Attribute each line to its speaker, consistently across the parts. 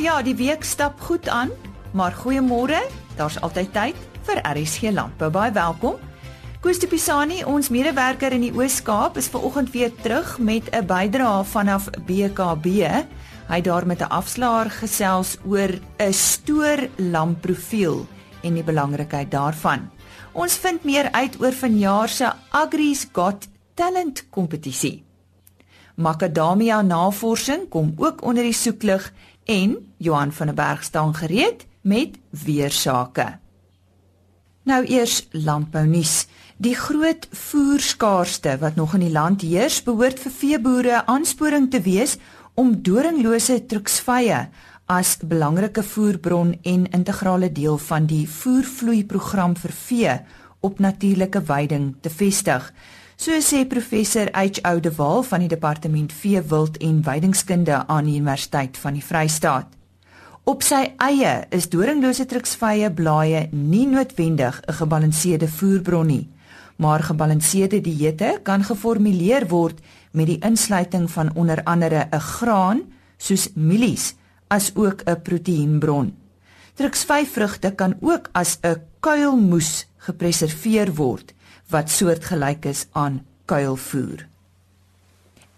Speaker 1: Ja, die week stap goed aan, maar goeiemôre. Daar's altyd tyd vir RSG Landbou. Baie welkom. Koos de Pisani, ons medewerker in die Oos-Kaap, is ver oggend weer terug met 'n bydrae vanaf BKB. Hy daar met 'n afslaer gesels oor 'n stoor lamprofiel en die belangrikheid daarvan. Ons vind meer uit oor vanjaar se Agri's Got Talent kompetisie. Macadamia navorsing kom ook onder die soeklig en Johan van der Berg staan gereed met weer sake. Nou eers landbou nuus. Die groot voerskaarste wat nog in die land heers, behoort vir veeboere aansporing te wees om doringlose truksvye as belangrike voerbron en integrale deel van die voervloeiprogram vir vee op natuurlike weiding te vestig. So sê professor H. Oudewal van die departement veewild en weidingskunde aan die Universiteit van die Vrystaat. Op sy eie is doringlose truksvye blaaie nie noodwendig 'n gebalanseerde voerbron nie, maar gebalanseerde dieete kan geformuleer word met die insluiting van onder andere 'n graan soos mielies as ook 'n proteïenbron. Truksvyvrugte kan ook as 'n kuilmoes gepreserveer word wat soortgelyk is aan kuilvoer.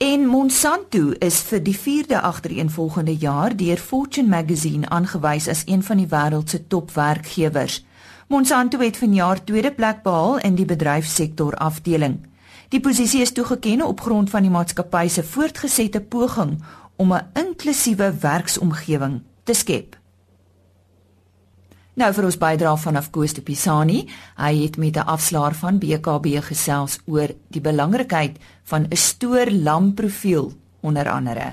Speaker 1: En Monsanto is vir die 4de agtereenvolgende jaar deur Fortune Magazine aangewys as een van die wêreld se topwerkgewers. Monsanto het vanjaar tweede plek behaal in die bedryfsektor afdeling. Die posisie is toegeken op grond van die maatskappy se voortgesette poging om 'n inklusiewe werksomgewing te skep. Nou vir ons bydrae vanaf Koos de Pisani. Hy het met 'n afslaer van BKB gesels oor die belangrikheid van 'n stoor lamprofiel onder andere.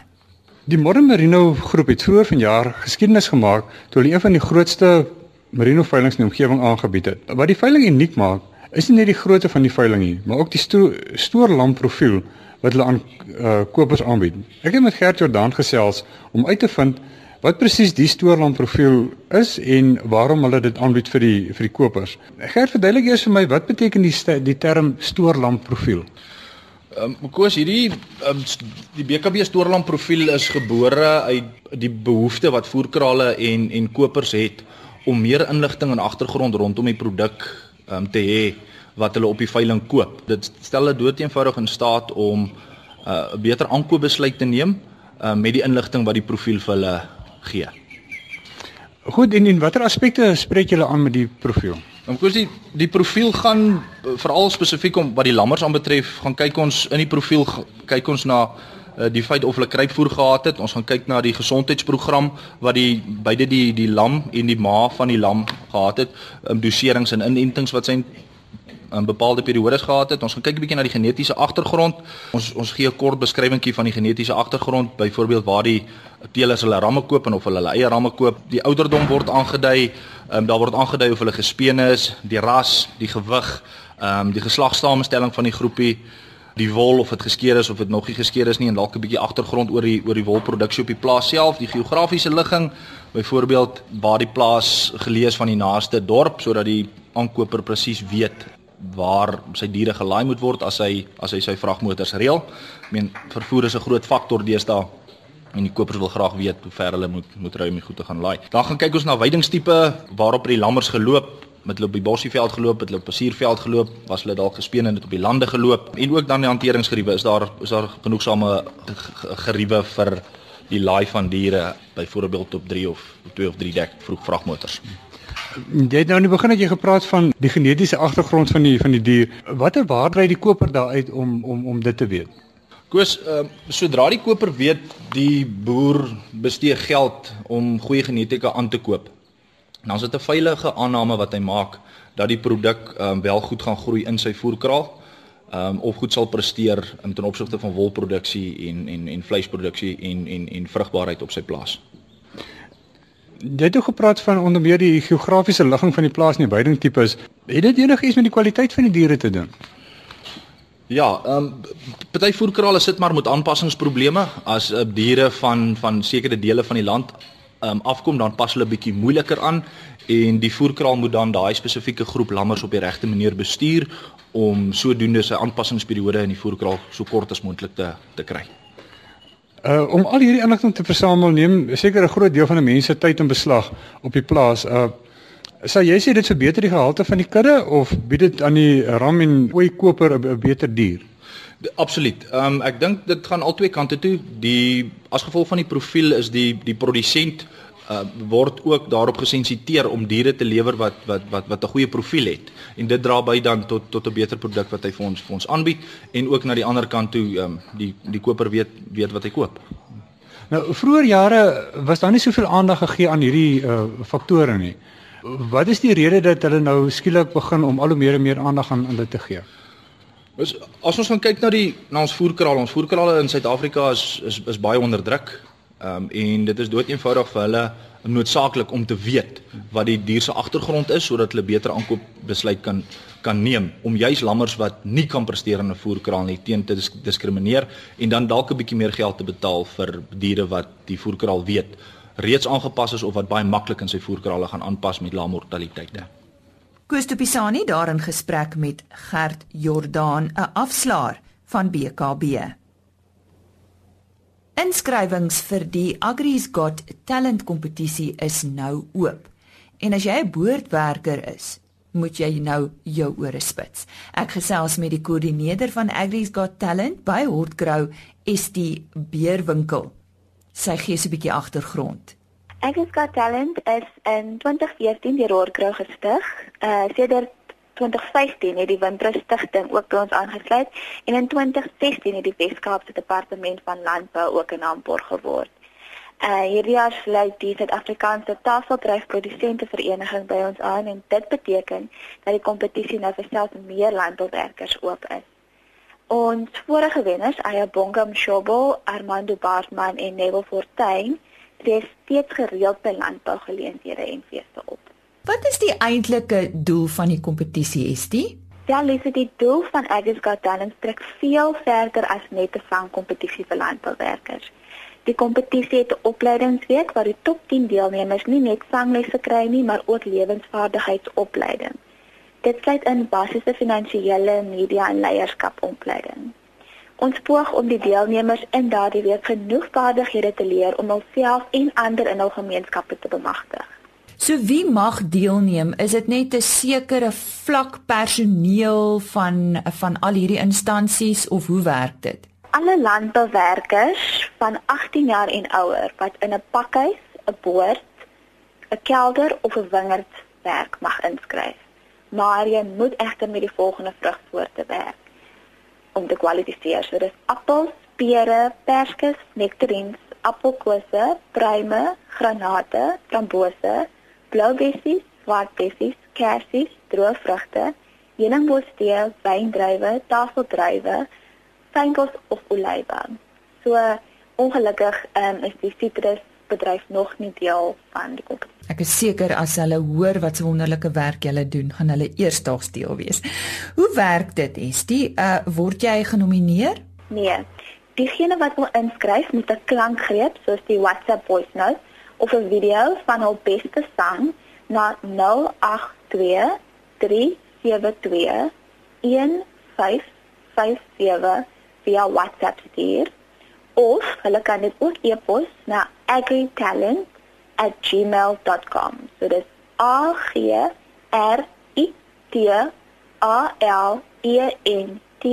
Speaker 2: Die Modern Merino groep het vroeër vanjaar geskiedenis gemaak toe hulle een van die grootste merino veilinge in die omgewing aangebied het. Wat die veiling uniek maak, is nie net die grootte van die veiling nie, maar ook die sto stoor lamprofiel wat hulle aan uh, kopers aanbied. Ek het met Gert Jordan gesels om uit te vind wat presies die stoorlamp profiel is en waarom hulle dit aanbied vir die vir die kopers. Gert verduidelik eers vir my wat beteken die die term stoorlamp profiel?
Speaker 3: Ehm um, koes hierdie um, die BKB stoorlamp profiel is gebore uit die behoefte wat voerkrale en en kopers het om meer inligting en agtergrond rondom die produk um, te hê wat hulle op die veiling koop. Dit stel hulle doeteenvoudig in staat om 'n uh, beter aankoopbesluit te neem uh, met die inligting wat die profiel vir hulle gee.
Speaker 2: Goed en in watter aspekte spreek julle aan met die profiel?
Speaker 3: Om kos die die profiel gaan eh, veral spesifiek om wat die lammers aanbetref, gaan kyk ons in die profiel kyk ons na uh, die feit of hulle kruipvoer gehad het. Ons gaan kyk na die gesondheidsprogram wat die beide die die lam en die ma van die lam gehad het, um, doserings en inentings wat sy 'n bepaalde periodes gehad het. Ons gaan kyk 'n bietjie na die genetiese agtergrond. Ons ons gee 'n kort beskrywingkie van die genetiese agtergrond, byvoorbeeld waar die teelers hulle ramme koop en of hulle hulle eie ramme koop. Die ouderdom word aangedui. Ehm um, daar word aangedui of hulle gespene is, die ras, die gewig, ehm um, die geslagssamestelling van die groepie die wol of dit geskeer is of dit nog nie geskeer is nie en dalk 'n bietjie agtergrond oor die oor die wolproduksie op die plaas self, die geografiese ligging, byvoorbeeld waar die plaas gelees van die naaste dorp sodat die aankoper presies weet waar sy diere gelaai moet word as hy as hy sy vragmotors reël. Ek meen vervoer is 'n groot faktor deesdae en die kopers wil graag weet hoe ver hulle moet moet ry om die goed te gaan laai. Dan gaan kyk ons na weidingstipe waarop die lammers geloop met hulle op die bossieveld geloop, het hulle op passierveld geloop, was hulle dalk gespeen en het op die lande geloop en ook dan die hanteringsgeriewe is daar is daar genoegsame geriewe vir die laai van diere byvoorbeeld op 3 of 2 of 3 dek vroeg vragmotors.
Speaker 2: Jy het nou in die begin het jy gepraat van die genetiese agtergrond van die van die dier. Watter waarde uit die koper daar uit om om om dit te weet?
Speaker 3: Koos, ehm uh, sodra die koper weet die boer bestee geld om goeie genetika aan te koop. Dan is dit 'n veilige aanname wat hy maak dat die produk ehm um, wel goed gaan groei in sy voerkraal. Ehm um, of goed sal presteer in ten opsigte van wolproduksie en en en vleisproduksie en en en vrugbaarheid op sy plaas.
Speaker 2: Jy het ook gepraat van onder meer die geografiese ligging van die plaas en die weidingtipes. Het dit enigiets met die kwaliteit van die diere te doen?
Speaker 3: Ja, ehm um, party voerkrale sit maar met aanpassingsprobleme as uh, diere van van sekere dele van die land ehm um, afkom dan pas hulle bietjie moeiliker aan en die voerkraal moet dan daai spesifieke groep lammers op die regte manier bestuur om sodoende sy aanpassingsperiode in die voerkraal so kort as moontlik te te kry.
Speaker 2: Uh om al hierdie inligting te versamel neem seker 'n groot deel van die mense tyd in beslag op die plaas. Uh sal jy sê dit verbeter die gehalte van die kudde of bied dit aan die ram en ooi koper 'n beter dier?
Speaker 3: Absoluut. Ehm um, ek dink dit gaan al twee kante toe. Die as gevolg van die profiel is die die produsent uh, word ook daarop gesensiteer om diere te lewer wat wat wat wat 'n goeie profiel het en dit dra by dan tot tot 'n beter produk wat hy vir ons vir ons aanbied en ook na die ander kant toe um, die die koper weet weet wat hy koop.
Speaker 2: Nou vroeër jare was daar nie soveel aandag gegee aan hierdie uh, faktore nie. Wat is die rede dat hulle nou skielik begin om al hoe meer en meer aandag aan hulle te gee?
Speaker 3: Ons as ons gaan kyk na die na ons voerkraal, ons voerkraale in Suid-Afrika is, is is baie onder druk. Ehm um, en dit is dood eenvoudig vir hulle noodsaaklik om te weet wat die dier se agtergrond is sodat hulle beter aankoop besluit kan kan neem om juis lammers wat nie kan presteer in 'n voerkraal nie teen te disk diskrimineer en dan dalk 'n bietjie meer geld te betaal vir diere wat die voerkraal weet reeds aangepas is of wat baie maklik in sy voerkrale gaan aanpas met lae mortaliteite.
Speaker 1: Koos Pisani daar in gesprek met Gert Jordaan, 'n afslaer van BKB. Inskrywings vir die Agri's Got Talent kompetisie is nou oop. En as jy 'n boordwerker is, moet jy nou jou ore spits. Ek gesels met die koördineerder van Agri's Got Talent by Hortgrow, ST Beerwinkel. Sy gee 'n bietjie agtergrond.
Speaker 4: Agri's Got Talent is in 2014 deur Hortgrow gestig. Uh sedert 2015 het die Windrusstigting ook by ons aangesluit en in 2016 het die Weskaapse Departement van Landbou ook in aanbod geword. Uh hierdie jaar sluit die Suid-Afrikaanse Tafeldryfprodusente Vereniging by ons aan en dit beteken dat die kompetisie nou vir selfs meer landbouwerkers oop is. Ons vorige wenners, Ayabonga Mshobo, Armando Bartman en Neville Fortuin, het steeds gereeld by landbougeleenthede en feeste op.
Speaker 1: Wat is die eintlike doel van die kompetisie, Estie?
Speaker 4: Ja, Lise, die doel van Agri's Got Talent strek veel verder as net 'n vangkompetisie vir landbouwerkers. Die kompetisie het 'n opleidingsweek waar die top 10 deelnemers nie net vanglesse kry nie, maar ook lewensvaardigheidsopleiding. Dit sluit in basiese finansiële, media en leierskapopleiding. Ons poog om die deelnemers in daardie week genoeg vaardighede te leer om hulself en ander in hul gemeenskappe te bemagtig.
Speaker 1: So wie mag deelneem? Is dit net 'n sekere vlak personeel van van al hierdie instansies of hoe werk dit?
Speaker 4: Alle landbouwerkers van 18 jaar en ouer wat in 'n pakhuis, 'n boord, 'n kelder of 'n wingerd werk mag inskryf. Maar jy moet egter met die volgende vrugsoorte werk om te kwalifiseer. So dis appels, pere, perskes, nektarines, appelkose, pruime, granate, frambose, blou bessies, swart bessies, kersies, droë vrugte, heuningbostee, wyndruiwe, tafeldruiwe, fynkos of olywe. So ongelukkig um, is die sitrusbedryf nog nie deel van die kompetisie.
Speaker 1: Ek is seker as hulle hoor wat se wonderlike werk julle doen, gaan hulle eersdaags deel wees. Hoe werk dit, Estie? Uh word jy genomineer?
Speaker 4: Nee. Diegene wat wil inskryf moet 'n klankgreep soos die WhatsApp voice note of 'n video van hul beste sang na 082 372 1557 via WhatsApp stuur of hulle kan dit ook e-pos na agritalent@gmail.com. So dis A G R I T A L E N T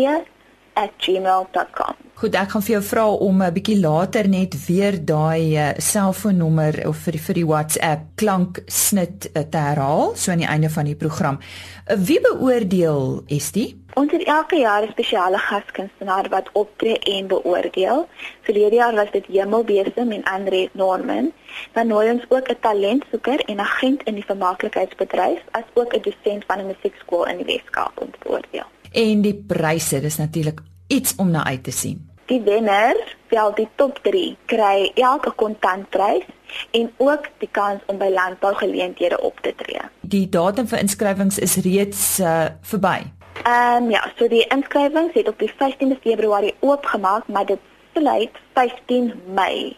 Speaker 4: @gmail.com.
Speaker 1: Goed, ek gaan vir jou vra om 'n bietjie later net weer daai uh, selfoonnommer of vir die, vir die WhatsApp klanksnit uh, te herhaal so aan die einde van die program. Uh, wie beoordeel Estie?
Speaker 4: Ons het elke jaar 'n spesiale gaskunstenaar wat optree en beoordeel. Verlede jaar was dit Hemelbesem en Andre Norman. Dan nooi ons ook 'n talentsoeker en agent in die vermaaklikheidsbedryf, as ook 'n dosent van 'n musiekskool in die Weskaap om te beoordeel
Speaker 1: en die pryse, dis natuurlik iets om na uit te sien.
Speaker 4: Die wenner, wel die top 3, kry elke kontantprys en ook die kans om by landbougeleenthede op te tree.
Speaker 1: Die datum vir inskrywings is reeds uh, verby.
Speaker 4: Ehm um, ja, so die inskrywings het op die 15de Februarie oopgemaak, maar dit sluit 15 Mei.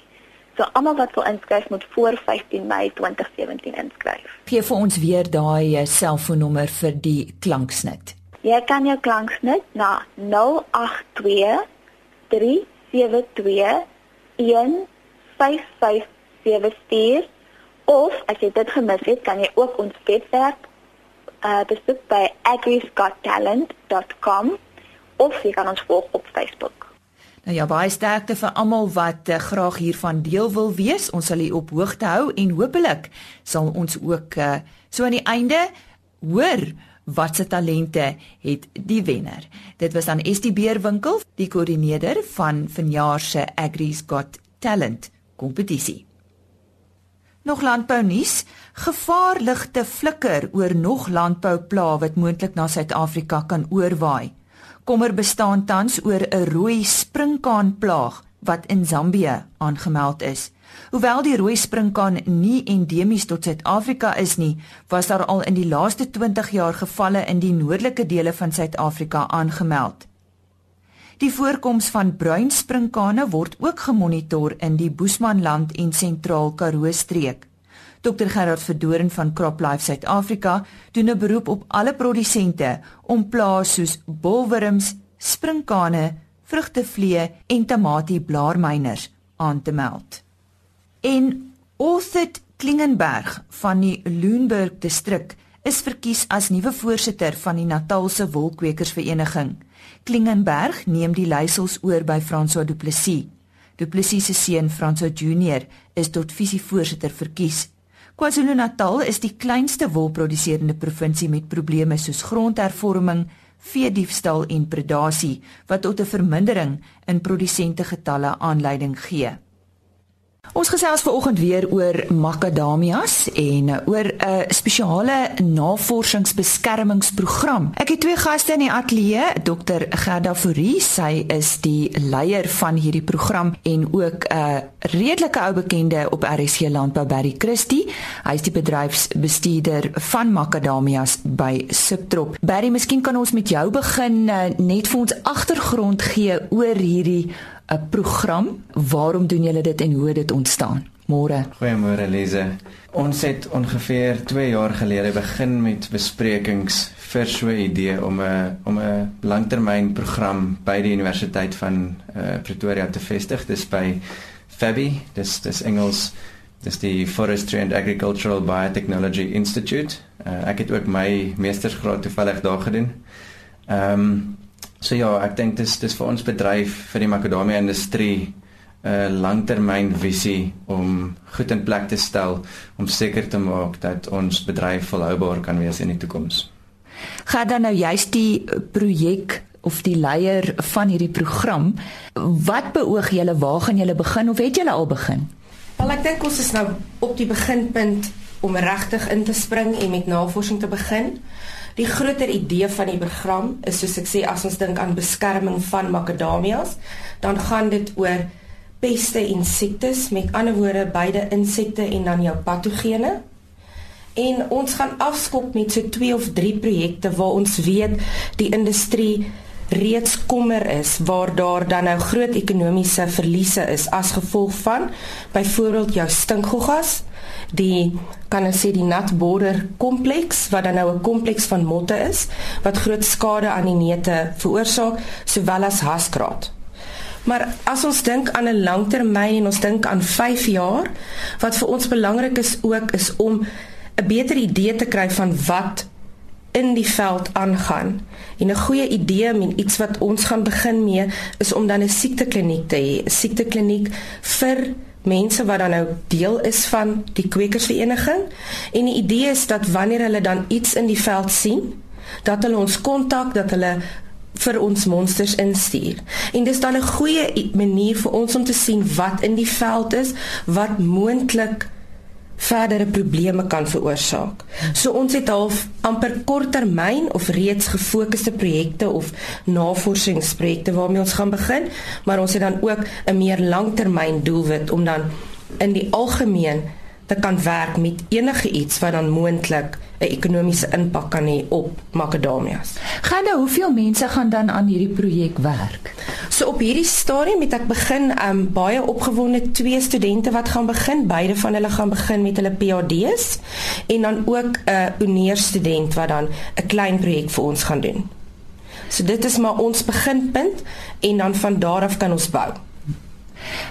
Speaker 4: So almal wat wil inskryf moet voor 15 Mei 2017 inskryf.
Speaker 1: Gee vir ons weer daai uh, selfoonnommer vir die klanksnit.
Speaker 4: Jy kan jou klanksnit na 082 372 557 stuur of as jy dit gemis het, kan jy ook ons webwerf uh besoek by agrisgottalent.com of jy kan ons volg op Facebook.
Speaker 1: Nou ja, baie sterkte vir almal wat uh, graag hiervan deel wil wees. Ons sal u op hoogte hou en hopelik sal ons ook uh, so aan die einde hoor wat se talente het die wenner. Dit was dan Estie Beerwinkel, die koördineerder van vanjaar se Agri's Got Talent kompetisie. Nog landbou nuus: Gevaarligte flikker oor nog landboupla wat moontlik na Suid-Afrika kan oorwaai. Kommer bestaan tans oor 'n rooi sprinkaanplaag wat in Zambië aangemeld is. Hoewel die rooi sprinkaan nie endemies tot Suid-Afrika is nie, was daar al in die laaste 20 jaar gevalle in die noordelike dele van Suid-Afrika aangemeld. Die voorkoms van bruin sprinkane word ook gemonitor in die Boesmanland en Sentraal Karoo streek. Dr Gerard Verdoren van CropLife Suid-Afrika doen 'n beroep op alle produsente om plaas soos bolwurms, sprinkane, vrugtevlee en tamatie blaarmyners aan te meld. En Orthid Klingenberg van die Loenburg distrik is verkies as nuwe voorsitter van die Natalse Wolkwekersvereniging. Klingenberg neem die leiersels oor by François Du Plessis. Du Plessis se seun François Junior is tot visievoorsitter verkies. KwaZulu-Natal is die kleinste wolproduserende provinsie met probleme soos grondhervorming, veediefstal en predasie wat tot 'n vermindering in produsente getalle aanleiding gee. Ons gesels vanoggend weer oor makadamias en uh, oor 'n uh, spesiale navorsingsbeskermingsprogram. Ek het twee gaste in die ateljee, Dr. Gerda Fourie, sy is die leier van hierdie program en ook 'n uh, redelike ou bekende op RSC Landbou Barry Christie. Hy is die bedryfsbestuurder van makadamias by Subtrop. Barry, miskien kan ons met jou begin uh, net vir ons agtergrond gee oor hierdie 'n program. Waarom doen julle dit en hoe dit ontstaan? Môre.
Speaker 5: Goeiemôre Lize. Ons het ongeveer 2 jaar gelede begin met besprekings vir so 'n idee om 'n om 'n langtermynprogram by die Universiteit van uh, Pretoria te vestig. Dis by FABI, dis dis Engels dis die Forestry and Agricultural Biotechnology Institute. Uh, ek het ook my meestersgraad toevallig daar gedoen. Ehm um, So ja, ek dink dis dis vir ons bedryf vir die makadamia industrie 'n uh, langtermynvisie om goed in plek te stel om seker te maak dat ons bedryf volhoubaar kan wees in die toekoms.
Speaker 1: Gaan dan nou juist die projek of die leier van hierdie program, wat beoog julle waar gaan julle begin of het julle al begin?
Speaker 6: Wel ek dink ons is nou op die beginpunt om regtig in te spring en met navorsing te begin. Die groter idee van die program is soos ek sê as ons dink aan beskerming van makadamias, dan gaan dit oor peste en siektes, met ander woorde beide insekte en dan jou patogene. En ons gaan afskop met so 2 of 3 projekte waar ons weet die industrie reeds kommer is waar daar dan nou groot ekonomiese verliese is as gevolg van byvoorbeeld jou stinkgoggas die kan ons sê die nat border kompleks wat dan nou 'n kompleks van motte is wat groot skade aan die neute veroorsaak sowel as haskraat. Maar as ons dink aan 'n langtermyn en ons dink aan 5 jaar wat vir ons belangrik is ook is om 'n beter idee te kry van wat in die veld aangaan. En 'n goeie idee en iets wat ons gaan begin mee is om dan 'n siektekliniek te hê, 'n siektekliniek vir mense wat dan nou deel is van die kwekersvereniging en die idee is dat wanneer hulle dan iets in die veld sien dat hulle ons kontak dat hulle vir ons monsters instuur. En dis dan 'n goeie manier vir ons om te sien wat in die veld is wat moontlik verdere probleme kan veroorsaak. So ons het half amper korttermyn of reeds gefokusde projekte of navorsingsprojekte waarmee ons gaan begin, maar ons het dan ook 'n meer langtermyn doelwit om dan in die algemeen te kan werk met enige iets wat dan moontlik 'n ekonomiese impak kan hê op makadamias.
Speaker 1: Gaan nou hoeveel mense gaan dan aan hierdie projek werk?
Speaker 6: So op hierdie stadium het ek begin um baie opgewonde twee studente wat gaan begin, beide van hulle gaan begin met hulle PhD's en dan ook 'n uh, oneerstudent wat dan 'n klein projek vir ons gaan doen. So dit is maar ons beginpunt en dan van daar af kan ons bou.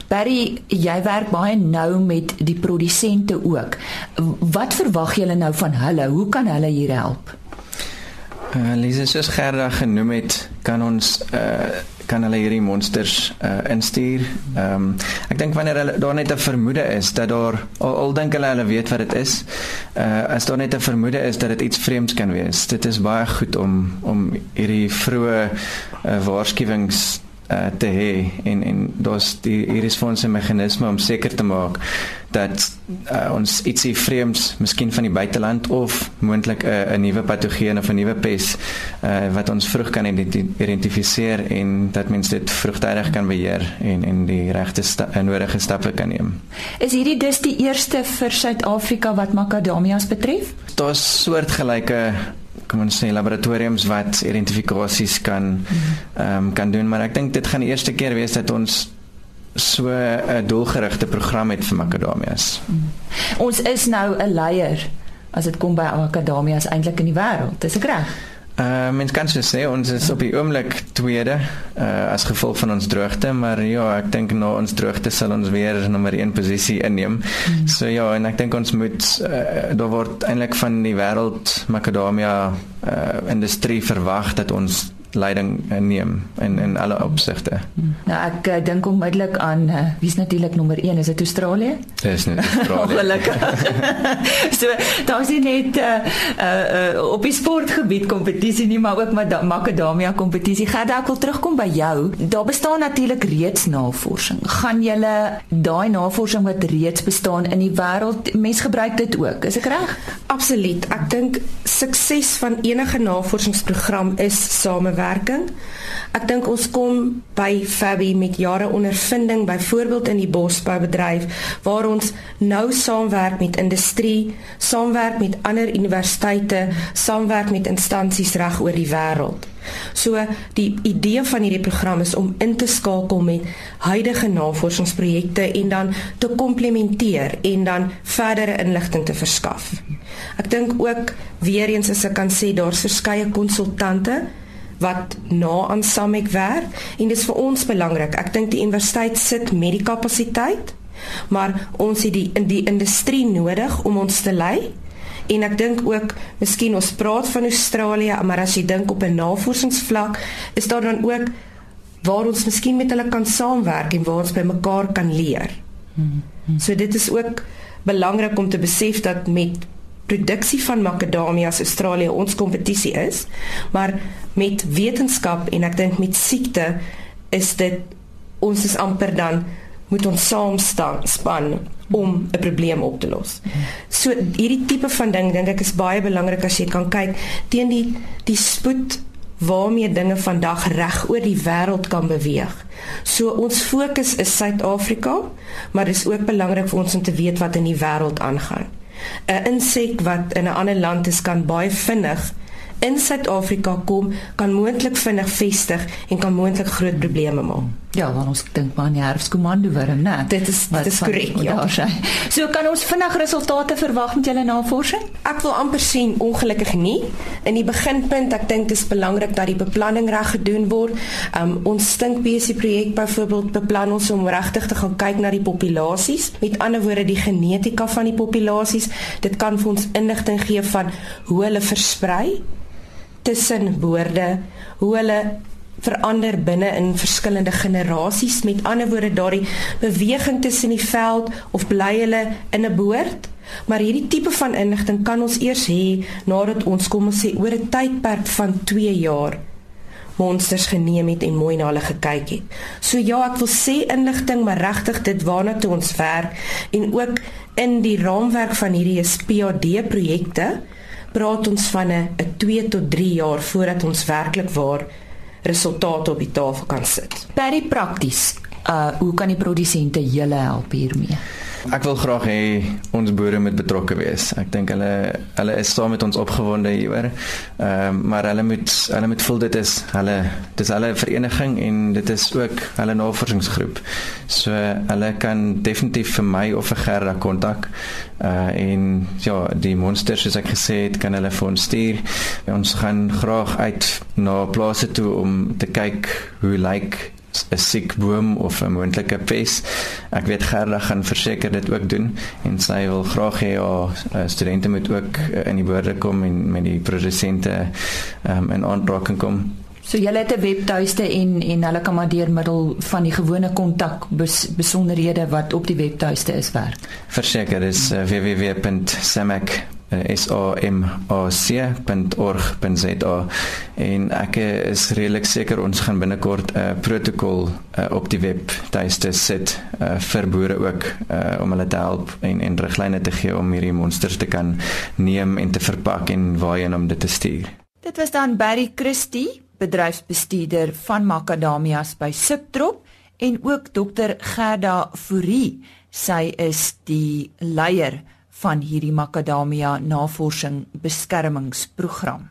Speaker 1: Barry, jy werk baie nou met die produsente ook. Wat verwag julle nou van hulle? Hoe kan hulle hier help?
Speaker 5: Uh, Lise soos Gerda genoem het, kan ons uh kan hulle hierdie monsters uh instuur. Ehm um, ek dink wanneer hulle daar net 'n vermoede is dat daar al, al dink hulle hulle weet wat dit is, uh as daar net 'n vermoede is dat dit iets vreemds kan wees. Dit is baie goed om om hierdie vroeë uh, waarskuwings uh, te hê en en daar's die hier is vir ons 'n meganisme om seker te maak dat uh, ons ietsie vreemds, miskien van die buiteland of moontlik 'n uh, nuwe patogeen of 'n nuwe pes uh, wat ons vroeg kan identifiseer en dat mens dit vroegtydig kan beheer en en die regte sta nodige stappe kan neem.
Speaker 1: Is hierdie dus die eerste vir Suid-Afrika wat makadamias betref?
Speaker 5: Daar's soortgelyke kom ons sê laboratoriums wat identifikasies kan ehm um, kan doen maar ek dink dit gaan die eerste keer wees dat ons so 'n doelgerigte program het vir makadamias.
Speaker 1: Ons is nou 'n leier as dit kom by makadamias eintlik in die wêreld. Dis reg.
Speaker 5: Uh mens kan so sê ons is op die oomblik tweede uh as gevolg van ons droogte, maar ja, ek dink na ons droogte sal ons weer nommer 1 posisie inneem. Mm. So ja, en ek dink ons moet uh, daar word eintlik van die wêreld makadamia uh industrie verwag dat ons leiding neem in in alle opsigte.
Speaker 1: Nou ek uh, dink onmiddellik aan uh, wie's natuurlik nommer 1 is dit Australië?
Speaker 5: Dis net Australië.
Speaker 1: Gelukkig. so daar is net uh, uh, uh, op die sportgebied kompetisie nie maar ook met makadamia kompetisie. Gaan ek wil terugkom by jou. Daar bestaan natuurlik reeds navorsing. Gaan julle daai navorsing wat reeds bestaan in die wêreld mens gebruik dit ook. Is ek reg?
Speaker 6: Absoluut. Ek dink sukses van enige navorsingsprogram is samewerking samewerking. Ek dink ons kom by Fabi met jare ondervinding byvoorbeeld in die bosboubedryf waar ons nou saamwerk met industrie, saamwerk met ander universiteite, saamwerk met instansies reg oor die wêreld. So die idee van hierdie program is om in te skakel met huidige navorsingsprojekte en dan te komplementeer en dan verdere inligting te verskaf. Ek dink ook weer eens as ek kan sê daar's verskeie konsultante wat na aan Samek werk en dit is vir ons belangrik. Ek dink die universiteit sit met die kapasiteit, maar ons het die in die industrie nodig om ons te lei. En ek dink ook, miskien ons praat van Australië, maar as jy dink op 'n navorsingsvlak, is daar dan ook waar ons miskien met hulle kan saamwerk en waar ons by mekaar kan leer. So dit is ook belangrik om te besef dat met produksie van makadamias Australië ons kompetisie is, maar met wetenskap en ek dink met siekte is dit ons is amper dan moet ons saam staan span om 'n probleem op te los. So hierdie tipe van ding dink ek is baie belangrik as jy kan kyk teen die die spoed waarmee dinge vandag reg oor die wêreld kan beweeg. So ons fokus is Suid-Afrika, maar dit is ook belangrik vir ons om te weet wat in die wêreld aangaan. 'n insek wat in 'n ander land is kan baie vinnig in Suid-Afrika kom, kan moontlik vinnig vestig en kan moontlik groot probleme maak.
Speaker 1: Ja, want ons dink maar aan die herfskomando wurm, né?
Speaker 6: Dit is dit is korrek, ja.
Speaker 1: So kan ons vinnig resultate verwag met julle navorsing?
Speaker 6: Ek wil amper sien ongelukkig nie. In die beginpunt, ek dink dit is belangrik dat die beplanning reg gedoen word. Um ons stinkbesie projek byvoorbeeld beplan ons om regtig te gaan kyk na die populasies. Met ander woorde, die genetika van die populasies. Dit kan vir ons inligting gee van hoe hulle versprei tussen boorde, hoe hulle verander binne in verskillende generasies met ander woorde daardie beweging tussen die veld of bly hulle in 'n boord maar hierdie tipe van inligting kan ons eers hê nadat ons kom ons sê oor 'n tydperk van 2 jaar monsters geneem het en mooi na hulle gekyk het. So ja, ek wil sê inligting, maar regtig dit waarna toe ons werk en ook in die raamwerk van hierdie SPAD projekte praat ons van 'n 2 tot 3 jaar voordat ons werklik waar resultate op die tafel kan sit.
Speaker 1: Perry prakties, uh hoe kan die produsente julle help hiermee?
Speaker 5: Ek wil graag hê ons boere moet betrokke wees. Ek dink hulle hulle is saam met ons opgewonde hieroor. Ehm um, maar hulle moet hulle moet voel dit is hulle dis hulle vereniging en dit is ook hulle navorsingsgroep. So hulle kan definitief vir my of vir Gerda kontak. Uh en ja, die monsters soos ek gesê het, kan hulle vir ons stuur. Ons gaan graag uit na plase toe om te kyk hoe lyk like 'n siek boom of 'n moontlike pes. Ek weet Gerda gaan verseker dit ook doen en sy wil graag hê haar studente moet ook in die boorde kom en met die produsente um, in aanraking kom.
Speaker 1: So julle het 'n webtuiste en en hulle kan maar deur middel van die gewone kontak bes, besonderhede wat op die webtuiste is werk.
Speaker 5: Verseker is uh, www.samac samoc.org.za en ek is redelik seker ons gaan binnekort 'n uh, protokol uh, op die webtuiste sit uh, vir boere ook uh, om hulle te help en en riglyne te gee om hierdie monsters te kan neem en te verpak en waarheen om dit te stuur.
Speaker 1: Dit was dan Barry Christie bedryfsbestuurder van Macadamias by Subtrop en ook Dr Gerda Fourie. Sy is die leier van hierdie Macadamia Navorsing Beskermingsprogram.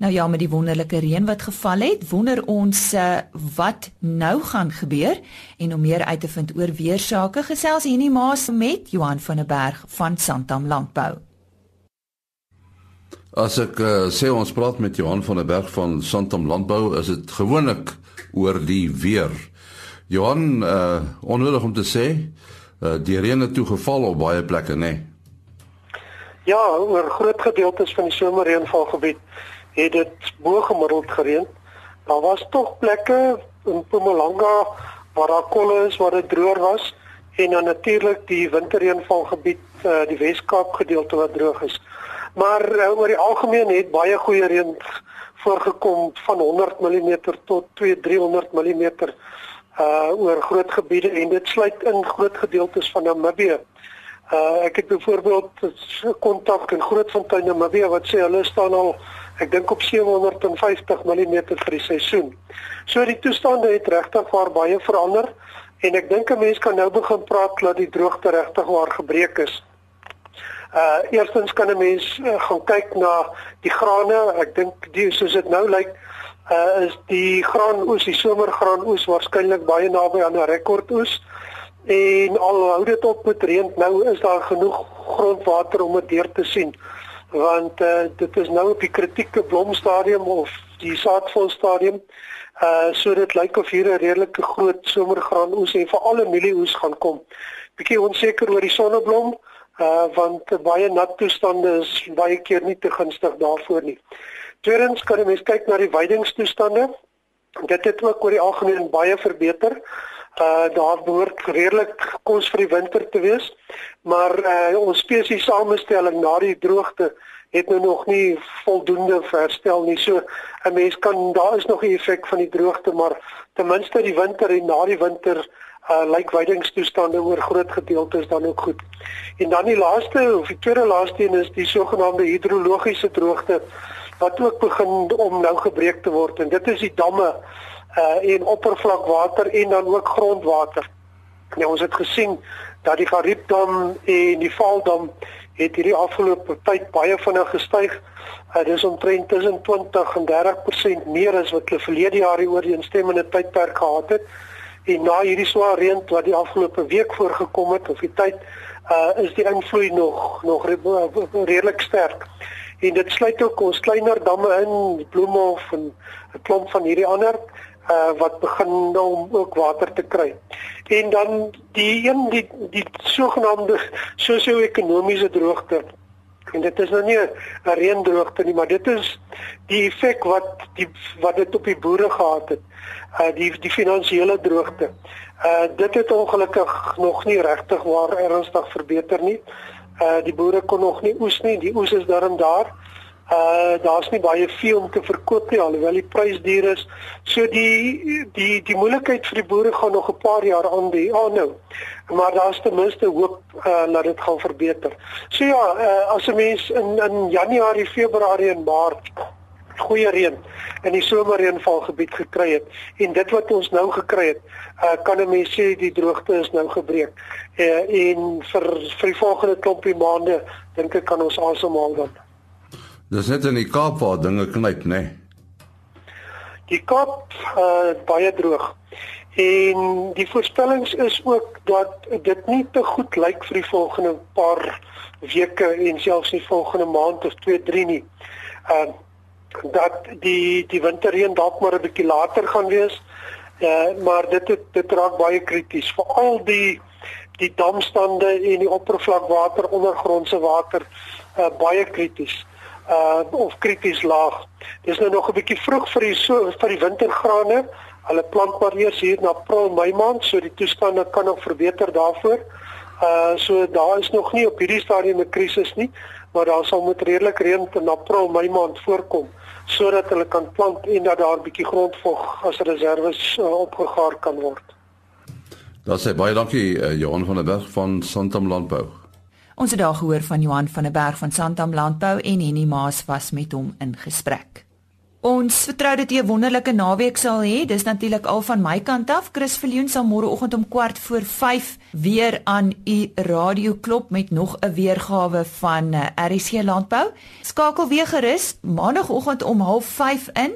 Speaker 1: Nou ja, met die wonderlike reën wat geval het, wonder ons uh, wat nou gaan gebeur en om meer uit te vind oor weersake gesels hierdie maas met Johan van der Berg van Santam Landbou.
Speaker 7: As ek uh, sê ons praat met Johan van der Berg van Santam Landbou, is dit gewoonlik oor die weer. Johan, uh onnodig om te sê, uh die reën het toe geval op baie plekke, nê? Nee?
Speaker 8: Ja, oor groot gedeeltes van die somerreënvalgebied het dit bo gemiddeld gereën. Daar was tog plekke in Mpumalanga waar daar kolle is waar dit droër was en dan natuurlik die winterreënvalgebied uh die Wes-Kaap gedeelte wat droog is. Maar uh, oor die algemeen het baie goeie reën voorgekom van 100 mm tot 2 300 mm uh oor groot gebiede en dit sluit in groot gedeeltes van Namibië. Uh ek het byvoorbeeld kontak in Grootfontein Namibië wat sê hulle staan al ek dink op 750 mm vir die seisoen. So die toestande het regtig waar baie verander en ek dink 'n mens kan nou begin praat dat die droogte regtig waar gebreek is. Uh eerstens kan 'n mens uh, gaan kyk na die grane. Ek dink die soos dit nou lyk, uh is die graanoes, die somergraanoes waarskynlik baie naby aan 'n rekordoes. En al hou dit op met reën, nou is daar genoeg grondwater om dit deur te sien. Want uh dit is nou op die kritieke blomstadium of die saadvolstadium. Uh so dit lyk of hier 'n redelike groot somergraanoes en veral 'n mielieoes gaan kom. Bietjie onseker oor die sonneblom uh want baie nat toestande is baie keer nie te gunstig daarvoor nie. Tweedens kan jy mens kyk na die weidingstoestande. Dit het ook oor die algemeen baie verbeter. Uh daar behoort redelik kos vir die winter te wees, maar uh ons spesies samestelling na die droogte het nou nog nie voldoende herstel nie. So 'n mens kan daar is nog 'n effek van die droogte, maar ten minste die winter en na die winter uh lyk weidingstoestande oor groot gedeeltes dan ook goed. En dan die laaste of die tweede laaste een is die sogenaamde hidrologiese droogte wat ook begin om nou gebreek te word en dit is die damme uh en oppervlakwater en dan ook grondwater. Nou ons het gesien dat die Gariepdam en die Vaaldam het hierdie afgelope tyd baie vinnig gestyg. Uh, dit is omtrent tussen 20 en 30% meer as wat hulle verlede jaar oor die instemmende tydperk gehad het. En na hierdie swaar reën wat die afgelope week voorgekom het of die tyd uh is die invloed nog nog redelik sterk. En dit sluit ook ons kleiner damme in, Bloemhof en 'n klomp van hierdie ander uh wat begin nou om ook water te kry. En dan die een die die sogenaamde sosio-ekonomiese droogte. En dit is nou nie 'n reendroogte nie, maar dit is die effek wat die wat dit op die boere gehad het. Uh die die finansiële droogte. Uh dit het ongelukkig nog nie regtig waar ernstig verbeter nie. Uh die boere kon nog nie oes nie. Die oes is darm daar. Uh daar's nie baie veel om te verkoop nie alhoewel die prys duur is. So die die die moeilikheid vir die boere gaan nog 'n paar jaar aan die aanhou. Maar daar's ten minste hoop uh dat dit gaan verbeter. So ja, uh, as 'n mens in in Januarie, Februarie en Maart goeie reën in die somerreënvalgebied gekry het en dit wat ons nou gekry het, uh kan 'n mens sê die droogte is nou gebreek. Uh en vir vir die volgende klompie maande dink ek kan ons asemhaal dan.
Speaker 7: Dis net in die Kaap waar dinge knyp, né? Nee.
Speaker 8: Die Kaap uh baie droog. En die voorspellings is ook dat dit nie te goed lyk vir die volgende paar weke en selfs die volgende maand of 2, 3 nie. Uh dat die die winterreën dalk maar 'n bietjie later gaan wees Uh, maar dit het, dit raak baie krities veral die die damstande en die oppervlakwater ondergrondse water uh, baie krities uh of krities laag. Dis nou nog 'n bietjie vroeg vir die so vir die wintergrane. Hulle plant maar eers hier na April, Mei maand, so die toestande kan nog verbeter daarvoor. Uh so daar is nog nie op hierdie stadium 'n krisis nie, maar daar sal moet redelik reën in April, Mei maand voorkom sodat hulle kan plant en dat daar 'n bietjie grondvog as reserves uh, opgegaar kan word.
Speaker 7: Dat sê baie dankie uh, Johan van der Berg van Santam Landbou.
Speaker 1: Ons het daar gehoor van Johan van der Berg van Santam Landbou en Henny Maas was met hom in gesprek. Ons vertrou dat jy 'n wonderlike naweek sal hê. Dis natuurlik al van my kant af. Chris Viljoen sal môreoggend om kwart voor 5 weer aan u radio klop met nog 'n weergawe van eh, RC Landbou. Skakel weer gerus maandagooggend om 05:30 in.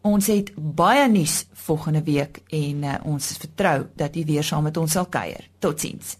Speaker 1: Ons het baie nuus volgende week en uh, ons vertrou dat u weer saam met ons sal kuier. Totsiens.